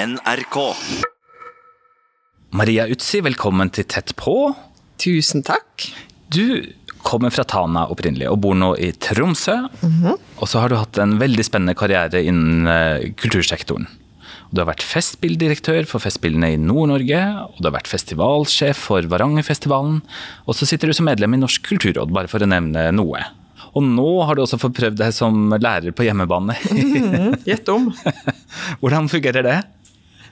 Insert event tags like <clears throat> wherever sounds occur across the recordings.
NRK. Maria Utsi, velkommen til Tett på. Tusen takk. Du kommer fra Tana opprinnelig og bor nå i Tromsø. Og så har du hatt en veldig spennende karriere innen eh, kultursektoren. Du har vært festspilldirektør for Festspillene i Nord-Norge, og du har vært festivalsjef for Varangerfestivalen, og så sitter du som medlem i Norsk kulturråd, bare for å nevne noe. Og nå har du også fått prøvd deg som lærer på hjemmebane. Gjett om. <laughs> Hvordan fungerer det?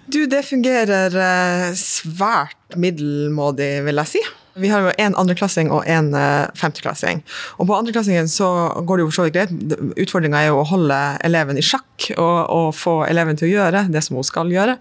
Du, det fungerer eh, svært middelmådig, vil jeg si. Vi har jo en andreklassing og en eh, femteklassing. Og på andreklassingen så går det jo for så vidt greit. Utfordringa er jo å holde eleven i sjakk og, og, få eleven til å gjøre det som hun skal gjøre.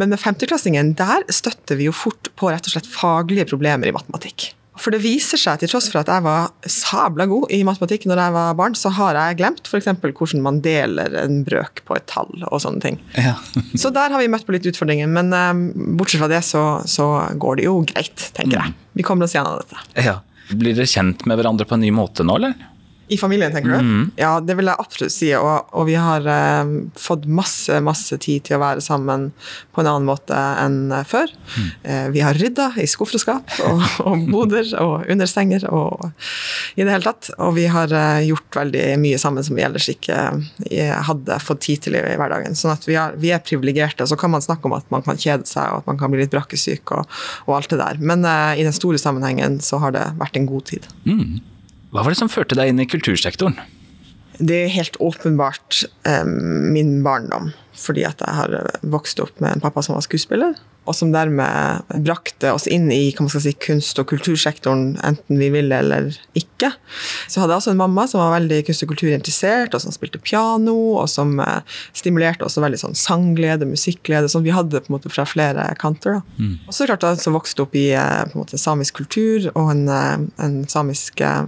Men med femteklassingen, der støtter vi jo fort på rett og slett faglige problemer i matematikk. For det viser seg, til tross for at jeg var sabla god i matematikk når jeg var barn, så har jeg glemt f.eks. hvordan man deler en brøk på et tall og sånne ting. Ja. Så der har vi møtt på litt utfordringer, men um, bortsett fra det så, så, går det jo greit, tenker jeg. Vi kommer oss gjennom dette. ja. Blir dere kjent med hverandre på en ny måte nå, eller? I familien, tenker du? Ja, det vil jeg absolutt si. Og, og vi har eh, fått masse masse tid til å være sammen på en annen måte enn før. Eh, vi har rydda i skuffer og skap <laughs> og, og boder og under senger og i det hele tatt. Og vi har eh, gjort veldig mye sammen som vi ellers ikke eh, hadde fått tid til i hverdagen. Sånn at vi, har, vi er privilegerte. Så kan man snakke om at man kan kjede seg og at man kan bli litt brakkesyk og, og alt det der. Men eh, i den store sammenhengen så har det vært en god tid. Hva var det som førte deg inn i kultursektoren? Det er helt åpenbart eh, min barndom. Fordi at jeg har vokst opp med en pappa som var skuespiller, og som dermed brakte oss inn i si, kunst- og kultursektoren, enten vi ville eller ikke. Så hadde jeg også en mamma som var veldig kunst- og kulturinteressert, og som spilte piano, og som eh, stimulerte også veldig sånn sangglede, musikkglede, som vi hadde på en måte fra flere kanter. Da. Og så klart jeg vokste opp i eh, på en måte samisk kultur og en, eh, en samisk eh,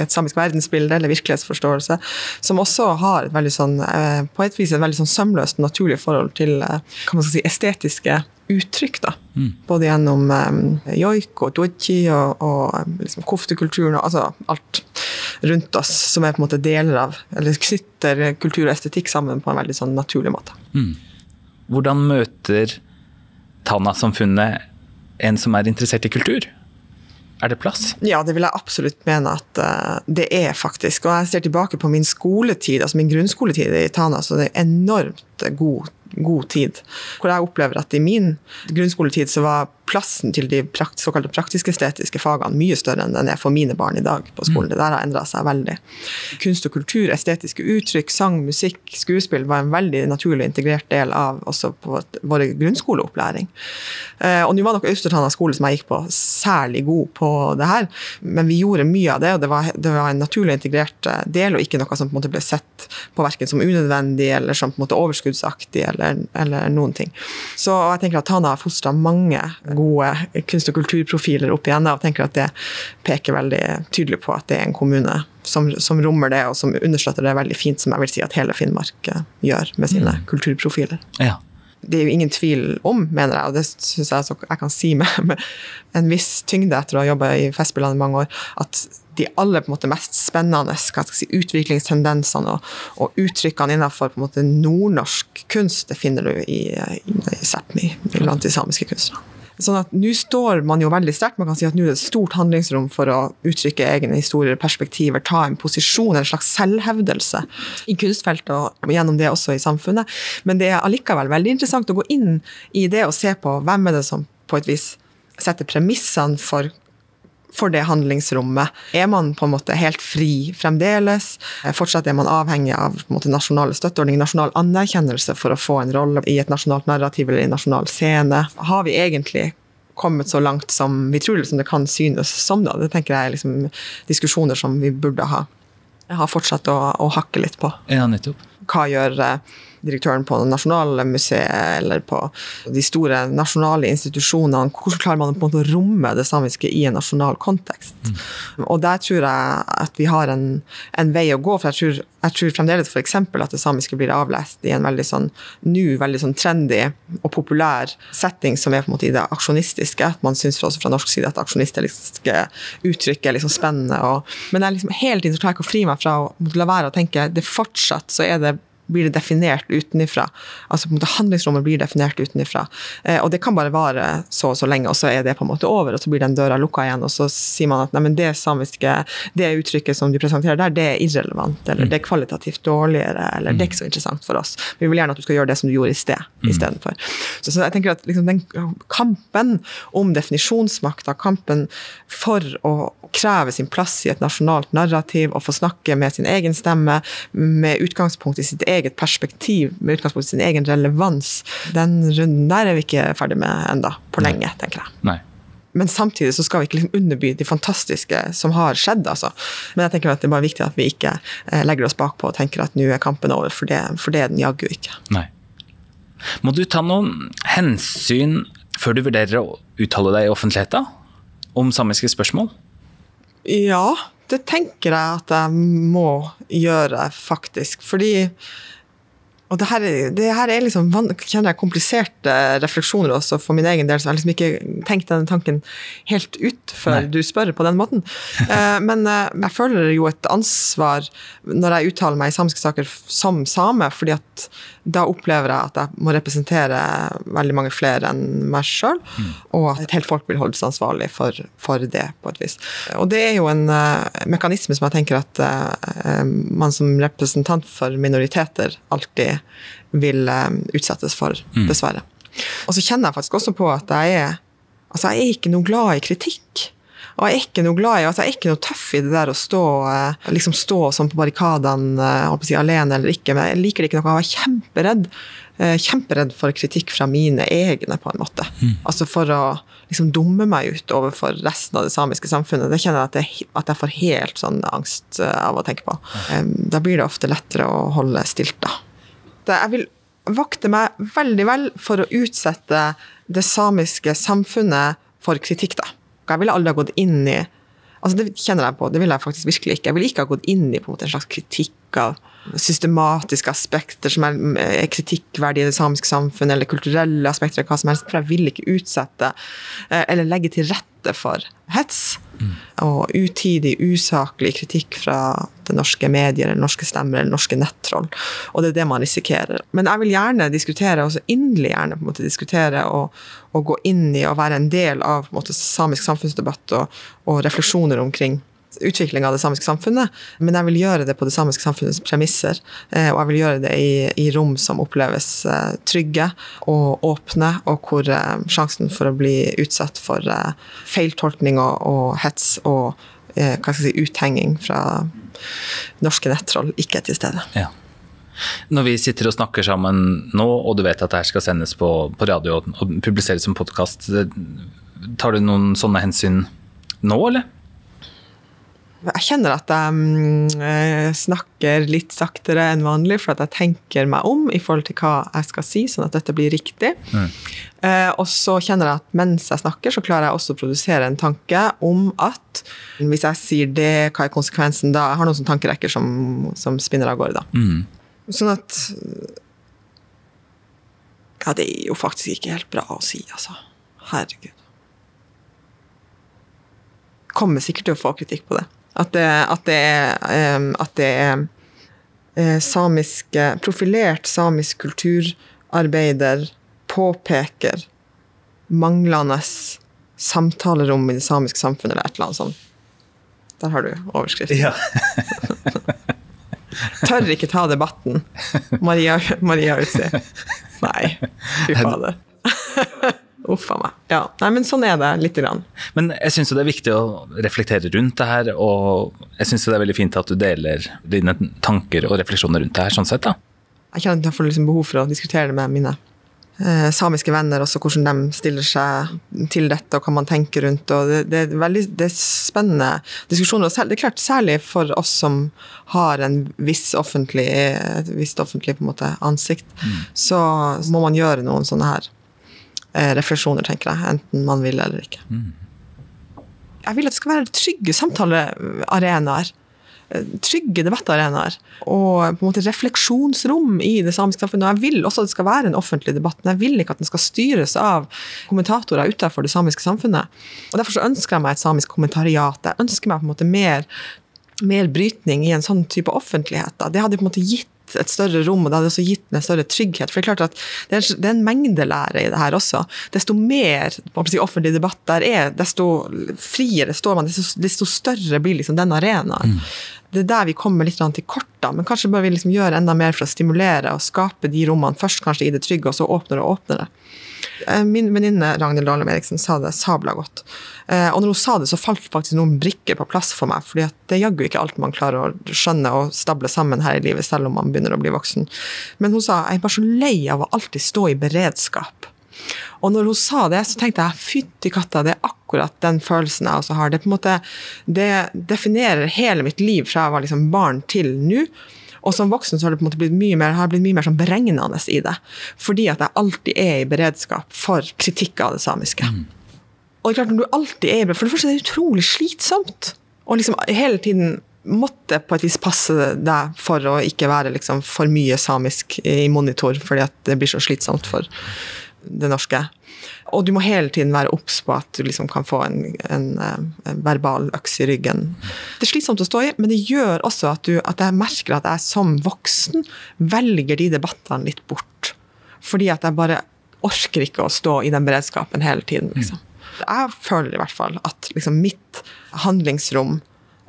et samisk verdensbilde eller virkelighetsforståelse, som også har et veldig sånn, eh, på et vis et veldig sånn sømløst naturlig forhold til eh, si, estetiske uttrykk. da. Både gjennom eh, joik og doji og, og liksom koftekulturen og altså alt rundt oss som er på en måte deler av, eller knytter kultur og estetikk sammen på en veldig sånn naturlig måte. Hvordan møter Tana-samfunnet en som er interessert i kultur? Er det plass? Ja, det vil jeg absolutt mene at uh, det er faktisk. Og jeg ser tilbake på min skoletid, altså min grunnskoletid i Tana, så det er enormt god, god tid. Hvor jeg opplever at i min grunnskoletid så var plassen til de prakt, såkalte praktisk-estetiske fagene mye større enn den er for mine barn i dag på skolen. Det der har endra seg veldig. Kunst og kultur, estetiske uttrykk, sang, musikk, skuespill var en veldig naturlig integrert del av også på vår grunnskoleopplæring. Eh, og nå var nok Austertana skole som jeg gikk på, særlig god på det her, men vi gjorde mye av det, og det var, det var en naturlig integrert eh, del, og ikke noe som på en måte ble sett på verken som unødvendig eller som på en måte overskuddsaktig eller, eller noen ting. Så jeg tenker at Tana har fostra mange gode kunst- og kulturprofiler opp igjen, og tenker at det peker veldig tydelig på at det er en kommune som, som rommer det, og som understøtter det veldig fint, som jeg vil si at hele Finnmark eh, gjør med sine kulturprofiler Ja. det er jo ingen tvil om, mener jeg, og det syns jeg jeg kan si med, med en viss tyngde etter å ha jobba i Festspillene i mange år, at de aller på en måte, mest spennende si, utviklingstendensene og, og uttrykkene innenfor på en måte, nordnorsk kunst, det finner du i, i, i Sápmi, blant de samiske kunstnerne. Sånn at Nå står man jo veldig sterkt. Man kan si at nå er det et stort handlingsrom for å uttrykke egne historier, perspektiver, ta en posisjon, en slags selvhevdelse i kunstfeltet og gjennom det også i samfunnet. Men det er allikevel veldig interessant å gå inn i det og se på hvem er det som på et vis setter premissene for for det handlingsrommet. Er man på en måte helt fri fremdeles? Fortsatt er man avhengig av måte, nasjonale støtteordninger, nasjonal anerkjennelse for å få en rolle i et nasjonalt narrativ eller i en nasjonal scene? Har vi egentlig kommet så langt som vi tror liksom det kan synes som? da? Det tenker jeg er liksom diskusjoner som vi burde ha, Jeg har fortsatt å, å hakke litt på. Ja, nettopp. Hva gjør eh, direktøren på Nasjonalmuseet eller på de store nasjonale institusjonene? Hvordan klarer man på en måte å romme det samiske i en nasjonal kontekst? Og der tror jeg at vi har en, en vei å gå. for jeg tror, jeg tror fremdeles f.eks. at det samiske blir avlest i en veldig sånn nå veldig sånn trendy og populær setting som er på en måte i det aksjonistiske. At man syns også fra norsk side at aksjonistiske uttrykk er liksom spennende. Og, men jeg liksom hele tiden så klarer jeg ikke å fri meg fra å la være å tenke det fortsatt så er det blir det definert utenifra. Altså på en måte Handlingsrommet blir definert utenifra. Eh, og det kan bare vare så og så lenge, og så er det på en måte over, og så blir den døra lukka igjen, og så sier man at nei, men det samiske, det uttrykket som du presenterer der, det er irrelevant, eller det er kvalitativt dårligere, eller det er ikke så interessant for oss. Vi vil gjerne at du skal gjøre det som du gjorde i sted, istedenfor. Så, så jeg tenker at liksom, den kampen om definisjonsmakta, kampen for å kreve sin plass i et nasjonalt narrativ og få snakke med sin egen stemme, med utgangspunkt i sitt eget perspektiv, med utgangspunkt i sin egen relevans, den runden der er vi ikke ferdig med enda på lenge, tenker jeg. Nei. Men samtidig så skal vi ikke liksom underby de fantastiske som har skjedd. Altså. Men jeg tenker at det er bare viktig at vi ikke eh, legger oss bakpå og tenker at nå er kampen over, for det, for det er den jaggu ikke. Nei. Må du ta noen hensyn før du vurderer å uttale deg i offentligheten om samiske spørsmål? Ja, det tenker jeg at jeg må gjøre, faktisk. Fordi og det her, det her er liksom kjenner jeg kompliserte refleksjoner også for min egen del, så jeg har liksom ikke tenkt denne tanken helt ut før Nei. du spør på den måten. Eh, men eh, jeg føler jo et ansvar når jeg uttaler meg i samiske saker som same, fordi at da opplever jeg at jeg må representere veldig mange flere enn meg sjøl, mm. og at et helt folk vil holdes ansvarlig for, for, det, på et vis. Og det er jo en uh, mekanisme som jeg tenker at uh, man som representant for minoriteter alltid vil uh, utsettes for, mm. dessverre. Og så kjenner jeg faktisk også på at jeg er Altså, jeg er ikke noe glad i kritikk. Og jeg er ikke noe glad i, altså jeg er ikke noe tøff i det der å stå, eh, liksom stå sånn på barrikadene eh, si, alene eller ikke, men jeg liker det ikke noe. Jeg var kjemperedd. Eh, kjemperedd for kritikk fra mine egne, på en måte. Mm. Altså for å liksom dumme meg ut overfor resten av det samiske samfunnet. Det kjenner jeg at jeg, at jeg får helt sånn angst av å tenke på. Da blir det ofte lettere å holde stilt, da. Jeg vil vakte meg veldig vel for å utsette det samiske samfunnet for kritikk, da. Jeg ville aldri ha gått inn i altså Det kjenner jeg på, det vil jeg faktisk virkelig ikke. Jeg ville ikke ha gått inn i en, måte, en slags kritikk av systematiske aspekter som er, er kritikkverdige i det samiske samfunnet, eller kulturelle aspekter, eller hva som helst. For jeg vil ikke utsette eh, eller legge til rette for hets mm. og utidig, usaklig kritikk fra det norske medier, eller norske stemmer eller norske nettroll. Og det er det man risikerer. Men jeg vil gjerne diskutere, også inderlig gjerne på en måte diskutere og, og gå inn i og være en del av en måte, samisk samfunnsdebatt og, og refleksjoner omkring utvikling av det samiske samfunnet, men jeg vil gjøre det på det samiske samfunnets premisser. Eh, og jeg vil gjøre det i, i rom som oppleves eh, trygge og åpne, og hvor eh, sjansen for å bli utsatt for feiltolkning og, og hets og hva skal jeg si, uthenging fra norske nettroll ikke er til stede. Ja. Når vi sitter og snakker sammen nå, og du vet at dette skal sendes på, på radio og publiseres som podkast, tar du noen sånne hensyn nå, eller? Jeg kjenner at jeg mm, snakker litt saktere enn vanlig, for at jeg tenker meg om i forhold til hva jeg skal si, sånn at dette blir riktig. Mm. Eh, og så kjenner jeg at mens jeg snakker, så klarer jeg også å produsere en tanke om at hvis jeg sier det, hva er konsekvensen da? Jeg har noen sånne tankerekker som, som spinner av gårde, da. Mm. Sånn at Ja, det er jo faktisk ikke helt bra å si, altså. Herregud kommer sikkert til å få kritikk på det. At det, at det er, at det er eh, samiske Profilert samisk kulturarbeider påpeker manglende samtalerom i det samiske samfunnet, eller et eller annet sånt. Der har du overskriften. Ja. <laughs> Tør ikke ta debatten. Maria, Maria Utsi. Nei, fy fader. <laughs> Uff a meg. Ja. Nei, men sånn er det lite grann. Men jeg syns det er viktig å reflektere rundt det her, og jeg syns det er veldig fint at du deler dine tanker og refleksjoner rundt det her, sånn sett, da. Jeg kjenner at jeg får liksom behov for å diskutere det med mine eh, samiske venner, også hvordan de stiller seg til dette, og hva man tenker rundt. og Det, det er veldig det er spennende diskusjoner. og Det er klart, Særlig for oss som har en viss offentlig, et visst offentlig på en måte, ansikt, mm. så må man gjøre noen sånne her refleksjoner, tenker jeg. Enten man vil eller ikke. Mm. Jeg vil at det skal være trygge samtalearenaer. Eh, trygge debattarenaer. Og på en måte refleksjonsrom i det samiske samfunnet. Og jeg vil også at det skal være en offentlig debatt. Men jeg vil ikke at den skal styres av kommentatorer utenfor det samiske samfunnet. Og Derfor så ønsker jeg meg et samisk kommentariat. Jeg ønsker meg på en måte mer mer brytning i en sånn type offentlighet. Da. Det hadde på en måte gitt et større rom, og det hadde også gitt meg større trygghet. For det er klart at det er, det er en mengdelære i det her også. Desto mer si, offentlig debatt der er, desto friere står man, desto, desto større blir liksom den arenaen. Mm. Det er der vi kommer litt til kort, da, men kanskje bør vi liksom gjøre enda mer for å stimulere og skape de rommene først kanskje i det trygge, og så åpner og åpner det. Eh, min venninne Ragnhild Dahlem Eriksen sa det sabla godt. Eh, og når hun sa det, så falt faktisk noen brikker på plass for meg. fordi det er jaggu ikke alt man klarer å skjønne og stable sammen her i livet, selv om man begynner å bli voksen. Men hun sa jeg er bare så lei av å alltid stå i beredskap. Og når hun sa det, så tenkte jeg fytti katta, det er akkurat den følelsen jeg også har. Det, måte, det definerer hele mitt liv fra jeg var liksom barn til nå. Og som voksen så har det på en måte blitt mye mer, har blitt mye mer sånn beregnende i det. Fordi at jeg alltid er i beredskap for kritikk av det samiske. Mm. Og det er klart, når du alltid er i For det første er det utrolig slitsomt. Og liksom hele tiden måtte på et vis passe deg for å ikke være liksom for mye samisk i monitor, fordi at det blir så slitsomt for det norske. Og du må hele tiden være obs på at du liksom kan få en, en, en, verbal øks i ryggen. Det er slitsomt å stå i, men det gjør også at, du, at jeg merker at jeg som voksen velger de debattene litt bort. Fordi at jeg bare orker ikke å stå i den beredskapen hele tiden. Liksom. Jeg føler i hvert fall at liksom, mitt handlingsrom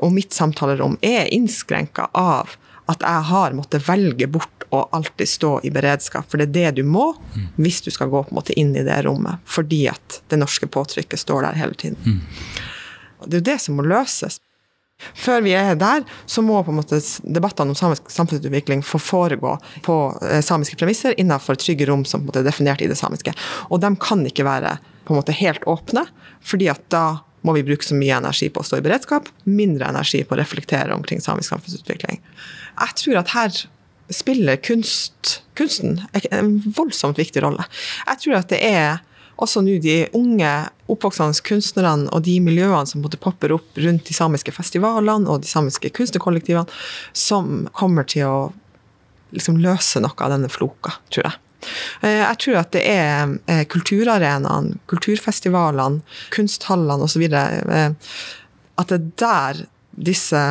og mitt samtalerom er innskrenka av at jeg har måttet velge bort å alltid stå i beredskap. For det er det du må mm. hvis du skal gå på en måte inn i det rommet. Fordi at det norske påtrykket står der hele tiden. Mm. Det er jo det som må løses. Før vi er der, så må på en måte debattene om samisk samfunnsutvikling få foregå på eh, samiske premisser innenfor trygge rom som på en måte er definert i det samiske. Og de kan ikke være på en måte helt åpne, fordi at da må vi bruke så mye energi på å stå i beredskap, mindre energi på å reflektere omkring samisk samfunnsutvikling. Jeg tror at her spiller kunst, kunsten en voldsomt viktig rolle. Jeg tror at det er også nå de unge oppvoksende kunstnerne og de miljøene som måtte popper opp rundt de samiske festivalene og de samiske kunstnerkollektivene, som kommer til å liksom løse noe av denne floka, tror jeg. Eh, jeg tror at det er eh, kulturarenaene, kulturfestivalene, kunsthallene osv. Eh, at det er der disse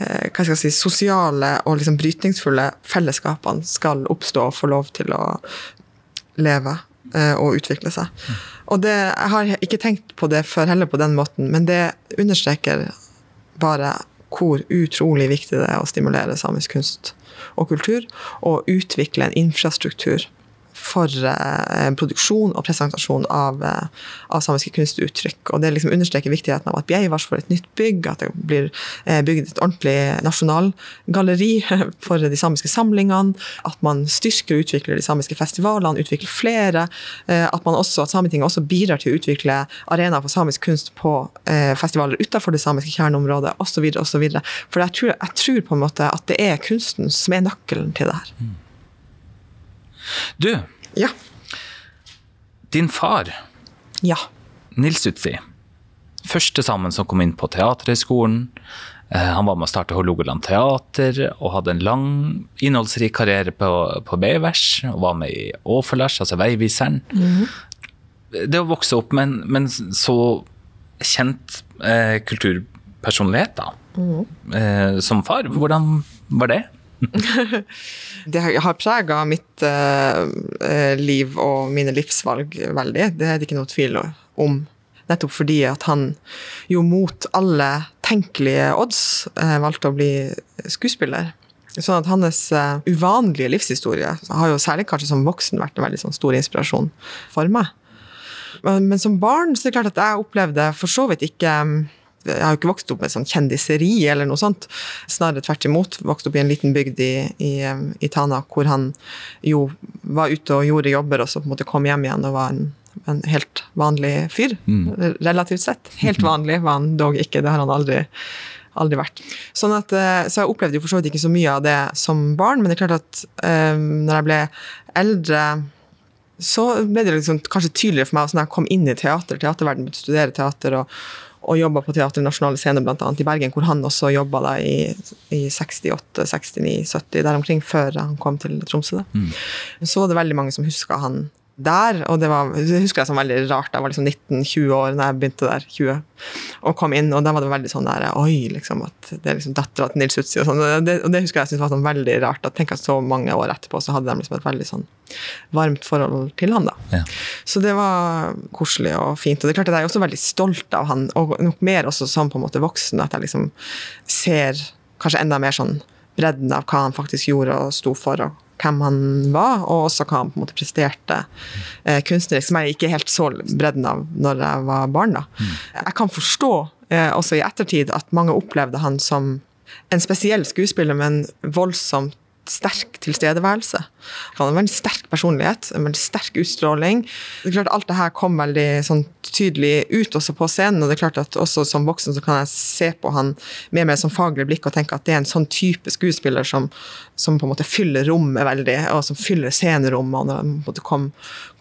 hva skal jeg si, sosiale og liksom brytningsfulle fellesskapene skal oppstå og få lov til å leve eh, og utvikle seg. Og det, Jeg har ikke tenkt på det før heller på den måten, men det understreker bare hvor utrolig viktig det er å stimulere samisk kunst og kultur, og utvikle en infrastruktur for eh, produksjon og presentasjon av, eh, av, samiske kunstuttrykk. Og Det liksom understreker viktigheten av at Beivars får et nytt bygg, at det blir eh, bygd et ordentlig nasjonalgalleri <laughs> for de samiske samlingene, at man styrker og utvikler de samiske festivalene, utvikler flere. At, man også, at Sametinget også bidrar til å utvikle arenaer for samisk kunst på festivaler utenfor det samiske kjerneområdet osv. osv. For jeg tror, jeg tror på en måte at det er kunsten som er nøkkelen til det her. Du. Ja. Din far, Ja. Nils Utsi, første sammen som kom inn på Teaterhøgskolen. Eh, han var med å starte Hålogaland Teater og hadde en lang, innholdsrik karriere på, på Bevers. Og var med i Åforlars, altså Veiviseren. Mm. Det å vokse opp med en så kjent eh, kulturpersonlighet da, mm. eh, som far, hvordan var det? Det har prega mitt eh, liv og mine livsvalg veldig. Det er det ikke noe tvil om. Nettopp fordi at han jo mot alle tenkelige odds eh, valgte å bli skuespiller. Sånn at hans eh, uvanlige livshistorie har jo særlig kanskje som voksen vært en veldig sånn, stor inspirasjon for meg. Men, men, som barn så er det klart at jeg opplevde for så vidt ikke jeg har jo ikke vokst opp med sånn kjendiseri eller noe sånt. Snarere tvert imot. Vokst opp i en liten bygd i, i, i, Tana hvor han jo var ute og gjorde jobber, og så på en måte kom hjem igjen og var en, en helt vanlig fyr. Mm. Relativt sett. Helt vanlig var han dog ikke, det har han aldri, aldri vært. Sånn at, eh, så jeg opplevde jo for så vidt ikke så mye av det som barn, men det er klart at um, når jeg ble eldre så ble det liksom kanskje tydeligere for meg også når jeg kom inn i teater, teaterverden, begynte å studere teater og, og jobba på Teater Nasjonale Scene bl.a. i Bergen, hvor han også jobba i, i 68, 69, 70, der omkring, før han kom til Tromsø. Mm. Så var det veldig mange som huska han der, og det, var, det husker jeg som veldig rart. Jeg var liksom 19-20 år da jeg begynte der, 20, og kom inn, og da var det veldig sånn der Oi, liksom, at det er liksom dattera til Nils Utsi og sånn. Og det, og det husker jeg syntes var sånn veldig rart. at Tenk at så mange år etterpå så hadde de liksom et veldig sånn varmt forhold til han, da. Ja. Så det var koselig og fint. Og det er klart at jeg er også veldig stolt av han, og nok mer også som på en måte voksen, at jeg liksom ser kanskje enda mer sånn bredden av hva han faktisk gjorde og sto for. og hvem han var, og også hva han på en måte presterte eh, kunstnerisk, som jeg ikke helt så bredden av når jeg var barn. da. Jeg kan forstå, eh, også i ettertid, at mange opplevde han som en spesiell skuespiller med en voldsomt sterk tilstedeværelse. Han hadde en sterk personlighet, en veldig sterk utstråling. Det er klart Alt det her kom veldig sånn tydelig ut også på scenen, og det er klart at også som voksen så kan jeg se på han med mer som faglig blikk og tenke at det er en sånn type skuespiller som, som på en måte fyller rommet veldig, og som fyller scenerommet. og Når kom,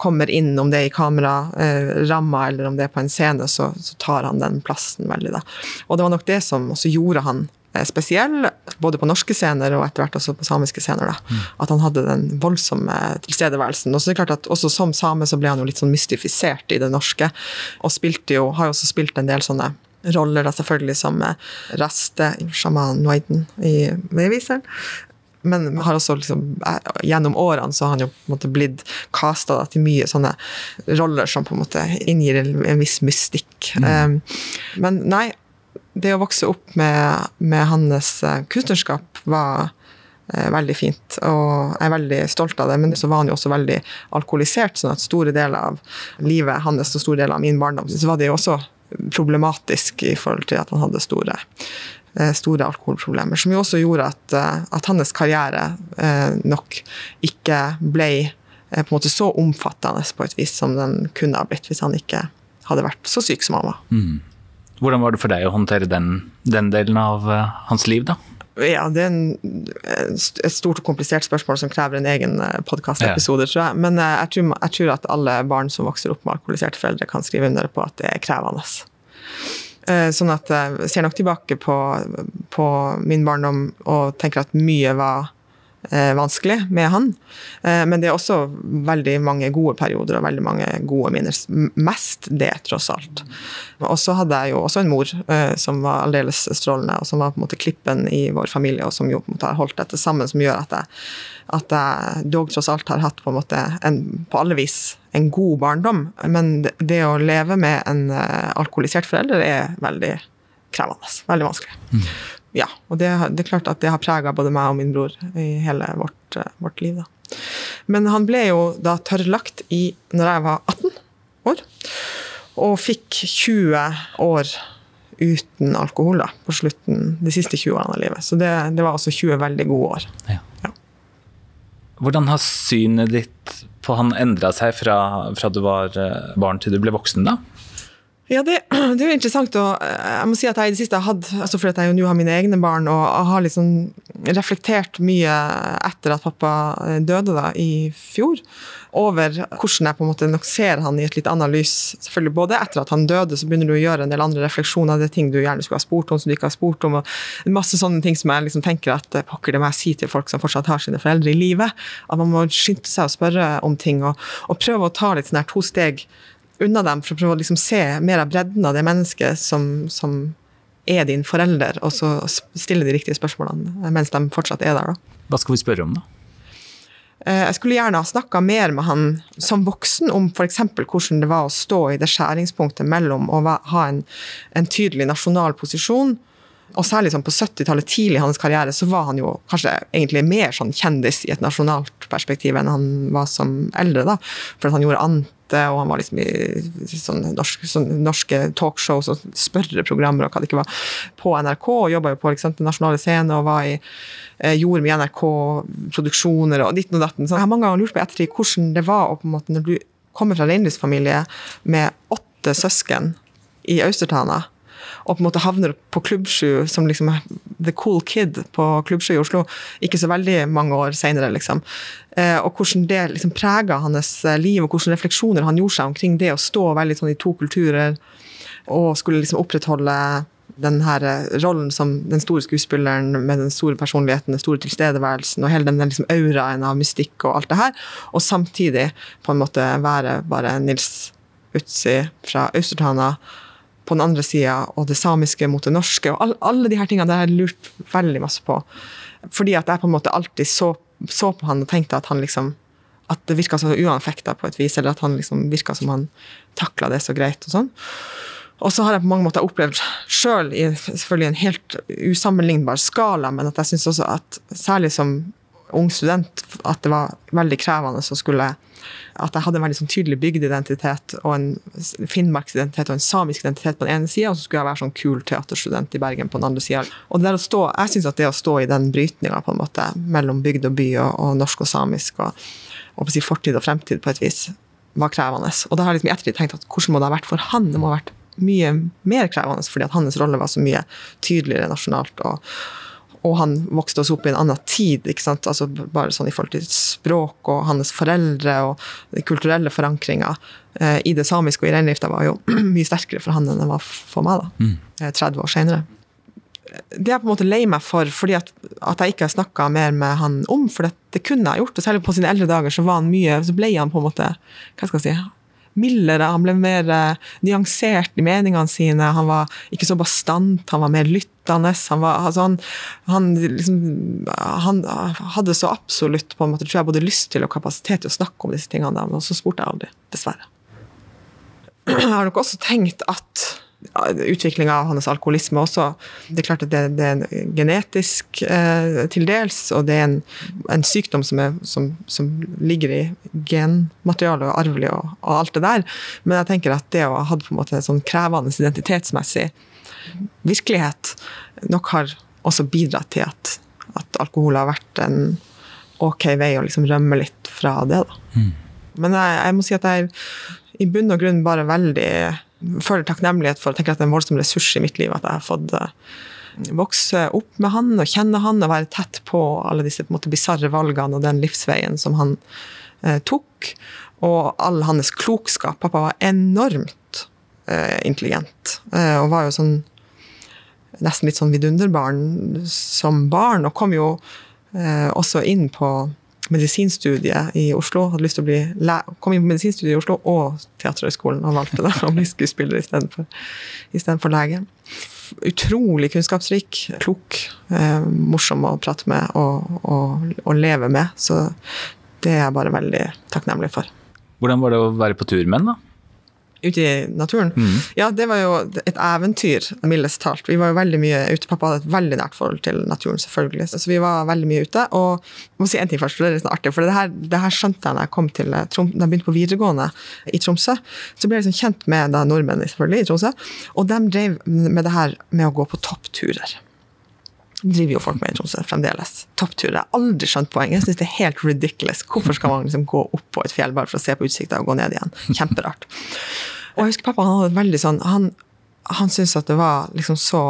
kommer inn, om det er i kameraramma eh, eller om det er på en scene, så, så tar han den plassen veldig. da. Og det var nok det som også gjorde han spesiell, både på norske scener og etter hvert også på samiske scener. Mm. At han hadde den voldsomme tilstedeværelsen. Og så er det klart at også Som same så ble han jo litt sånn mystifisert i det norske, og spilte jo, har jo også spilt en del sånne roller, da selvfølgelig som eh, Raste, sjaman Noiden i Veiviseren. Men har også liksom, eh, gjennom årene så har han jo på en måte blitt casta til mye sånne roller som på en måte inngir en viss mystikk. Mm. Um, men nei, det å vokse opp med, med hans eh, kunstnerskap var eh, veldig fint, og jeg er veldig stolt av det. Men så var han jo også veldig alkoholisert, sånn at store deler av livet hans og store deler av min barndom så var det jo også problematisk i forhold til at han hadde store, eh, store alkoholproblemer. Som jo også gjorde at, at hans karriere nok ikke ble på en måte så omfattende på et vis som den kunne ha blitt hvis han ikke hadde vært så syk som han var. Mm. Hvordan var det for deg å håndtere den, den delen av uh, hans liv, da? Ja, det er en, et stort og komplisert spørsmål som krever en egen eh, podkastepisode, ja. tror jeg. Men eh, jeg tror, jeg tror, at alle barn som vokser opp med alkoholiserte foreldre, kan skrive under på at det er krevende. Sånn at jeg ser nok tilbake på, på min barndom og tenker at mye var eh, vanskelig med han. Eh, men det er også veldig mange gode perioder og veldig mange gode minner. Mest det, tross alt. Og så hadde jeg jo også en mor eh, som var aldeles strålende, og som var på en måte klippen i vår familie, og som jo på en måte har holdt dette sammen, som gjør at jeg, at jeg dog tross alt har hatt på en måte en, på alle vis en god barndom. Men det, å leve med en alkoholisert forelder er veldig krevende. Veldig vanskelig. Mm ja, og det, det, er klart at det har prega både meg og min bror i hele vårt, uh, vårt liv. Da. Men han ble jo da tørrlagt i når jeg var 18 år, og fikk 20 år uten alkohol da, på slutten, de siste 20 årene av livet. Så det, det var altså 20 veldig gode år. Ja. Ja. Hvordan har synet ditt på han endra seg fra, fra du var eh, barn til du ble voksen, da? Ja, det, <clears throat> det, er jo interessant. og jeg må si at jeg i det siste har hatt, altså fordi jeg jo nå har mine egne barn, og har liksom reflektert mye etter at pappa eh, døde da, i fjor, over hvordan jeg på en måte nok ser han i et litt annet lys. Selvfølgelig Både etter at han døde, så begynner du å gjøre en del andre refleksjoner. Det er ting du gjerne skulle ha spurt om, som du ikke har spurt om. og Masse sånne ting som jeg liksom tenker at eh, pokker, det må jeg si til folk som fortsatt har sine foreldre i live. At man må skynde seg å spørre om ting, og, og prøve å ta litt sånn her to steg unna dem for å prøve å liksom se mer av bredden av det mennesket som, som, er din forelder, og så stille de riktige spørsmålene mens de fortsatt er der. Da. Hva skal vi spørre om, da? Eh, jeg skulle gjerne ha snakka mer med han som voksen om f.eks. hvordan det var å stå i det skjæringspunktet mellom å ha en, en tydelig nasjonal posisjon og særlig sånn på 70-tallet, tidlig i hans karriere, så var han jo kanskje egentlig mer sånn kjendis i et nasjonalt perspektiv enn han var som eldre. da, For han gjorde Ante, og han var liksom i sånne norske, sånne norske talkshows og spørreprogrammer og hva det ikke var, på NRK. og Jobba jo på liksom, nasjonale scener og var i, eh, gjorde med NRK-produksjoner og ditten og datten. Så jeg har mange ganger lurt på ettertid hvordan det var å på en måte, når du kommer fra reindriftsfamilie med åtte søsken i Austertana og på en måte havner på Klubbsju som liksom the cool kid på Klubbsju i Oslo, ikke så veldig mange år seinere, liksom. Eh, og hvordan det liksom prega hans eh, liv, og hvilke refleksjoner han gjorde seg omkring det å stå veldig sånn i to kulturer og skulle liksom opprettholde den her rollen som den store skuespilleren med den store personligheten, den store tilstedeværelsen og hele den liksom auraen av mystikk og alt det her, og samtidig på en måte være bare Nils Utsi fra Austertana på den andre sida, og det samiske mot det norske, og all, alle de her tingene har jeg lurt veldig masse på. Fordi at jeg på en måte alltid så, så på han og tenkte at han liksom at det virka så uanfekta på et vis, eller at han liksom virka som han takla det så greit. og sånn. Og så har jeg på mange måter opplevd sjøl i selvfølgelig en helt usammenlignbar skala, men at jeg syns også at særlig som ung student at det var veldig krevende å skulle at jeg hadde en veldig sånn tydelig bygdeidentitet og en finnmarksidentitet og en samisk identitet på den ene sida, og så skulle jeg være sånn kul teaterstudent i Bergen på den andre sida. Og det der å stå, jeg syns at det å stå i den brytninga på en måte mellom bygd og by og, og norsk og samisk og, og si fortid og fremtid på et vis var krevende. Og da har jeg liksom i ettertid tenkt at hvordan må det ha vært for han? Det må ha vært mye mer krevende, fordi at hans rolle var så mye tydeligere nasjonalt. og og han vokste også opp i en annen tid, ikke sant? Altså bare sånn i forhold til språk og hans foreldre og den kulturelle forankringa eh, i det samiske og i reindrifta var jo <clears throat> mye sterkere for han enn det var for meg, da, mm. 30 eh, år senere. Det er jeg på en måte lei meg for, fordi at, at jeg ikke har snakka mer med han om, for det, det kunne jeg gjort. Og særlig på sine eldre dager så var han mye, så ble han på en måte hva skal jeg si, mildere, han ble mer uh, nyansert i meningene sine. Han var ikke så bastant, han var mer lyttende. Han, var, altså han, han, liksom, han, hadde så absolutt på en måte, tror jeg, både lyst til og kapasitet til å snakke om disse tingene, men så spurte jeg aldri, dessverre. <clears throat> Jeg har nok også tenkt at utviklinga av hans alkoholisme også. Det er klart at det, det er genetisk eh, til dels, og det er en, en sykdom som, er, som, som, ligger i genmaterialet og arvelig og, og, alt det der. Men jeg tenker at det å ha hatt på en måte en sånn krevende identitetsmessig virkelighet nok har også bidratt til at, at alkohol har vært en ok vei å liksom rømme litt fra det. Da. Mm. Men jeg, jeg må si at jeg er i bunn og grunn bare veldig føler takknemlighet for. Jeg tenker at det er en voldsom ressurs i mitt liv at jeg har fått uh, vokse opp med han og kjenne han og være tett på alle disse på bisarre valgene og den livsveien som han eh, tok. Og all hans klokskap. Pappa var enormt eh, intelligent og var jo sånn nesten litt sånn vidunderbarn som barn, og kom jo også inn på medisinstudiet i Oslo. Hadde lyst til å bli kom inn på medisinstudiet i Oslo og Teaterhøgskolen og valgte da å bli skuespiller istedenfor, istedenfor lege. Utrolig kunnskapsrik, klok, eh, morsom å prate med og, og, og, leve med. Så det er jeg bare veldig takknemlig for. Hvordan var det å være på tur med ham, da? Ute i naturen. Mm. Ja, det var jo et eventyr, mildest talt. Vi var jo veldig mye ute. Pappa hadde et veldig nært forhold til naturen, selvfølgelig. Så vi var veldig mye ute. Og jeg må si en ting først, for det er litt sånn artig. For det her, det her, skjønte jeg da jeg kom til Trom, da jeg begynte på videregående i Tromsø. Så ble jeg liksom kjent med da nordmenn selvfølgelig i Tromsø. Og de drev med det her med å gå på toppturer driver jo folk med i Tromsø fremdeles. Topptur. Jeg har aldri skjønt poenget. Jeg syns det er helt ridiculous. Hvorfor skal man liksom gå opp på et fjell bare for å se på utsikta og gå ned igjen? Kjemperart. Og jeg husker pappa han hadde veldig sånn Han, han syntes at det var liksom så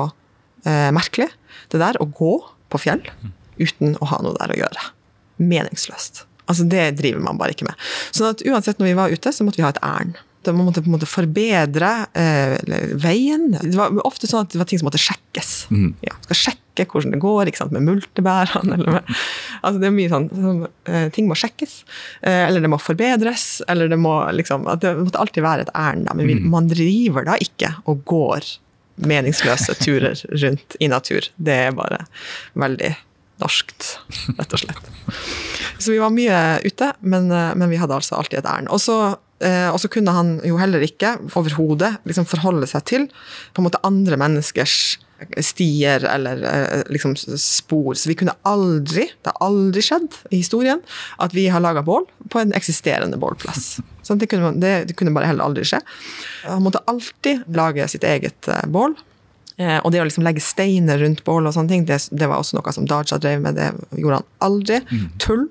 eh, merkelig, det der å gå på fjell uten å ha noe der å gjøre. Meningsløst. Altså Det driver man bare ikke med. Sånn at uansett når vi var ute, så måtte vi ha et ærend. Man måtte på en måte forbedre eh, veien. Det var ofte sånn at det var ting som måtte sjekkes. Mm. Ja, skal sjekke hvordan det går ikke sant, med multebærene. Eller med, altså det er mye sånn, sånn eh, Ting må sjekkes. Eh, eller det må forbedres. Eller det må liksom Det måtte alltid være et ærend. Men mm. man driver da ikke og går meningsløse turer rundt i natur. Det er bare veldig norskt, rett og slett. Så vi var mye ute, men, eh, men vi hadde altså alltid et ærend. Og så og så kunne han jo heller ikke overhodet liksom forholde seg til på en måte andre menneskers stier eller eh, liksom spor. Så vi kunne aldri, det har aldri skjedd i historien, at vi har laga bål på en eksisterende bålplass. <laughs> Så det kunne, det, det kunne, bare heller aldri skje. Han måtte alltid lage sitt eget eh, bål. Og det å liksom legge steiner rundt bålet og sånne ting, det, det, var også noe som Daja drev med. Det gjorde han aldri. Mm. Tull.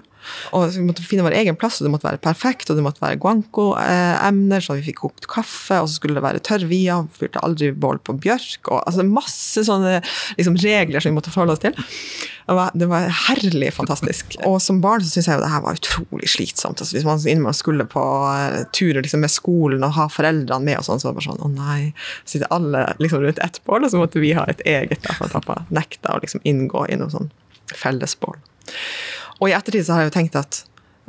Og Vi måtte finne vår egen plass, og det måtte være perfekt, og det måtte være guanco-emner, så vi fikk kokt kaffe, og så skulle det være tørrvia, fyrte aldri bål på bjørk, og altså masse sånne liksom, regler som vi måtte forholde oss til. Det var, det var herlig fantastisk. Og som barn så syns jeg jo det her var utrolig slitsomt. Altså, hvis man innimellom skulle på uh, turer liksom, med skolen og ha foreldrene med, og sånn, så var det bare sånn å nei. Så sitter alle liksom, rundt ett bål, og så måtte vi ha et eget, da, for pappa nekta å liksom, inngå i noe sånn fellesbål. Og i ettertid så har jeg jo tenkt at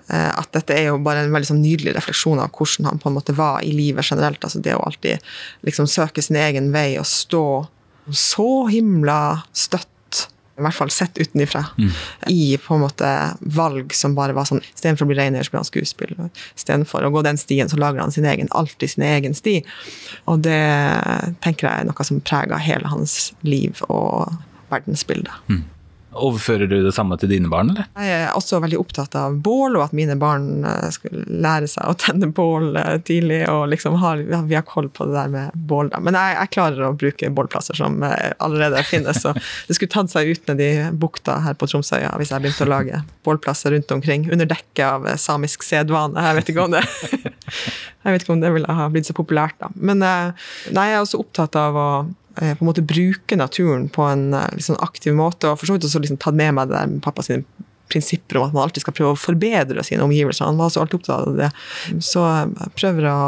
Eh, at dette er jo bare en veldig sånn nydelig refleksjon av hvordan han på en måte var i livet generelt. altså Det å alltid liksom søke sin egen vei og stå så himla støtt, i hvert fall sett utenifra, mm. i på en måte valg som bare var sånn Istedenfor å bli reineier, så blir han skuespiller. Istedenfor å gå den stien, så lager han sin egen, alltid sin egen sti. Og det tenker jeg er noe som preger hele hans liv og verdensbilde. Mm. Overfører du det samme til dine barn, eller? Jeg er også veldig opptatt av bål, og at mine barn eh, skulle lære seg å tenne bål eh, tidlig. og liksom har, Vi har koll på det der med bål. Da. Men jeg, jeg, klarer å bruke bålplasser som eh, allerede finnes. så Det skulle tatt seg ut ned i bukta her på Tromsøya hvis jeg begynte å lage bålplasser rundt omkring. Under dekke av samisk sedvane. Jeg vet ikke om det <laughs> jeg vet ikke om det ville ha blitt så populært, da. Men nei, jeg er også opptatt av å på en måte bruke naturen på en liksom, aktiv måte. Og for så vidt også liksom, tatt med meg det der med pappa sine prinsipper om at man alltid skal prøve å forbedre sine omgivelser. Han var så alltid opptatt av det. Så jeg prøver å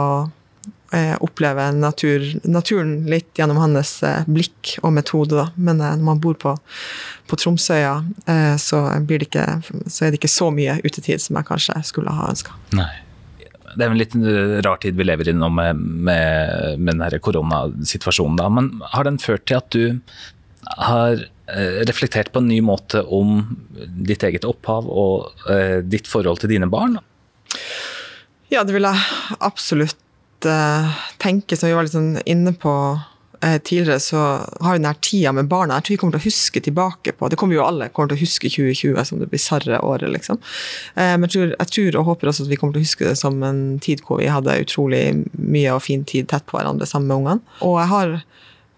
eh, oppleve natur, naturen litt gjennom hans eh, blikk og metode. Da. Men når man bor på, på Tromsøya, så, det ikke, så, er det ikke så mye utetid som jeg kanskje skulle ha ønska. Det er en litt rar tid vi lever i nå med, med, med denne koronasituasjonen. Da. Men har den ført til at du har eh, reflektert på en ny måte om ditt eget opphav og eh, ditt forhold til dine barn? Ja, det vil jeg absolutt eh, tenke, som vi var litt sånn inne på tidligere så har vi her tida med barna jeg tror vi kommer til å huske tilbake på Det kommer jo alle kommer til å huske 2020 som det bisarre året, liksom. Eh, men jeg tror, jeg tror, og håper også at vi kommer til å huske det som en tid hvor vi hadde utrolig mye og fin tid tett på hverandre sammen med ungene. Og jeg har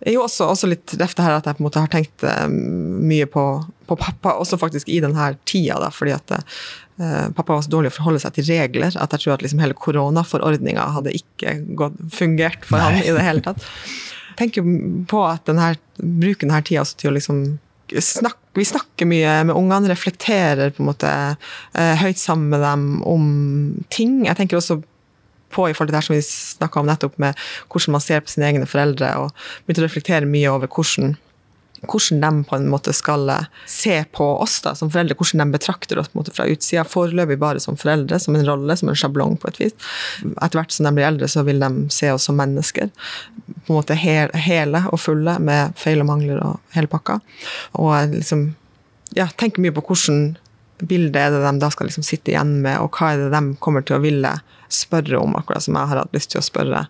er jo også, også litt reft her at jeg på en måte har tenkt eh, mye på, på, pappa, også faktisk i denne tida, da, fordi at uh, pappa var så dårlig å forholde seg til regler at jeg tror at liksom hele koronaforordninga hadde ikke gått, fungert for Nei. han i det hele tatt tenker på at denne, bruker denne tida til å liksom snakke vi snakker mye med ungene, reflekterer på en måte eh, høyt sammen med dem om ting. Jeg tenker også på i forhold til det her som vi snakka om nettopp, med hvordan man ser på sine egne foreldre, og begynte å reflektere mye over hvordan hvordan de på en måte skal eh, se på oss da, som foreldre, hvordan de betrakter oss måte, fra utsida. Foreløpig bare som foreldre, som en rolle, som en sjablong på et vis. Etter hvert som de blir eldre, så vil de se oss som mennesker. På en måte hele og fulle, med feil og mangler og hele pakka. Og liksom ja, tenker mye på hvordan bilde er det de da skal liksom sitte igjen med, og hva er det de kommer til å ville spørre om, akkurat som jeg har hatt lyst til å spørre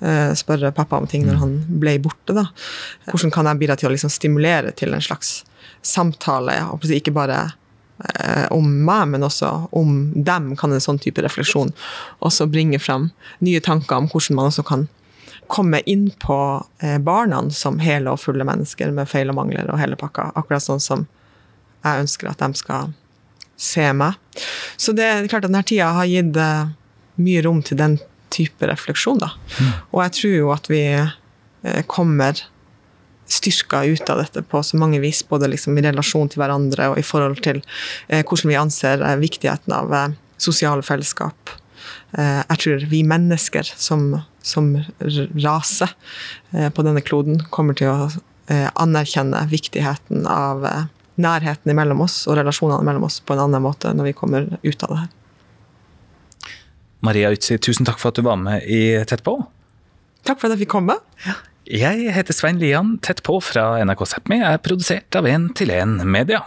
Eh, spørre pappa om ting når han ble borte. Da. Hvordan kan jeg bidra til å liksom stimulere til en slags samtale, ikke bare eh, om meg, men også om dem, kan en sånn type refleksjon også bringe fram nye tanker om hvordan man også kan komme inn på eh, barna som hele og fulle mennesker med feil og mangler og hele pakka, akkurat sånn som jeg ønsker at de skal se meg. Så det er klart at denne tida har gitt mye rom til den type refleksjon. Da. Mm. Og jeg tror jo at vi eh, kommer styrka ut av dette på så mange vis, både liksom i relasjon til hverandre og i forhold til eh, hvordan vi anser eh, viktigheten av eh, sosiale fellesskap. Eh, jeg tror vi mennesker som, som rase eh, på denne kloden kommer til å anerkjenne viktigheten av nærheten mellom oss og relasjonene mellom oss på en annen måte når vi kommer ut av det her. Maria Utsi, tusen takk for at du var med i Tett på. Takk for at jeg fikk komme. Jeg heter Svein Lian. Tett på fra NRK Sápmi er produsert av En til en Media.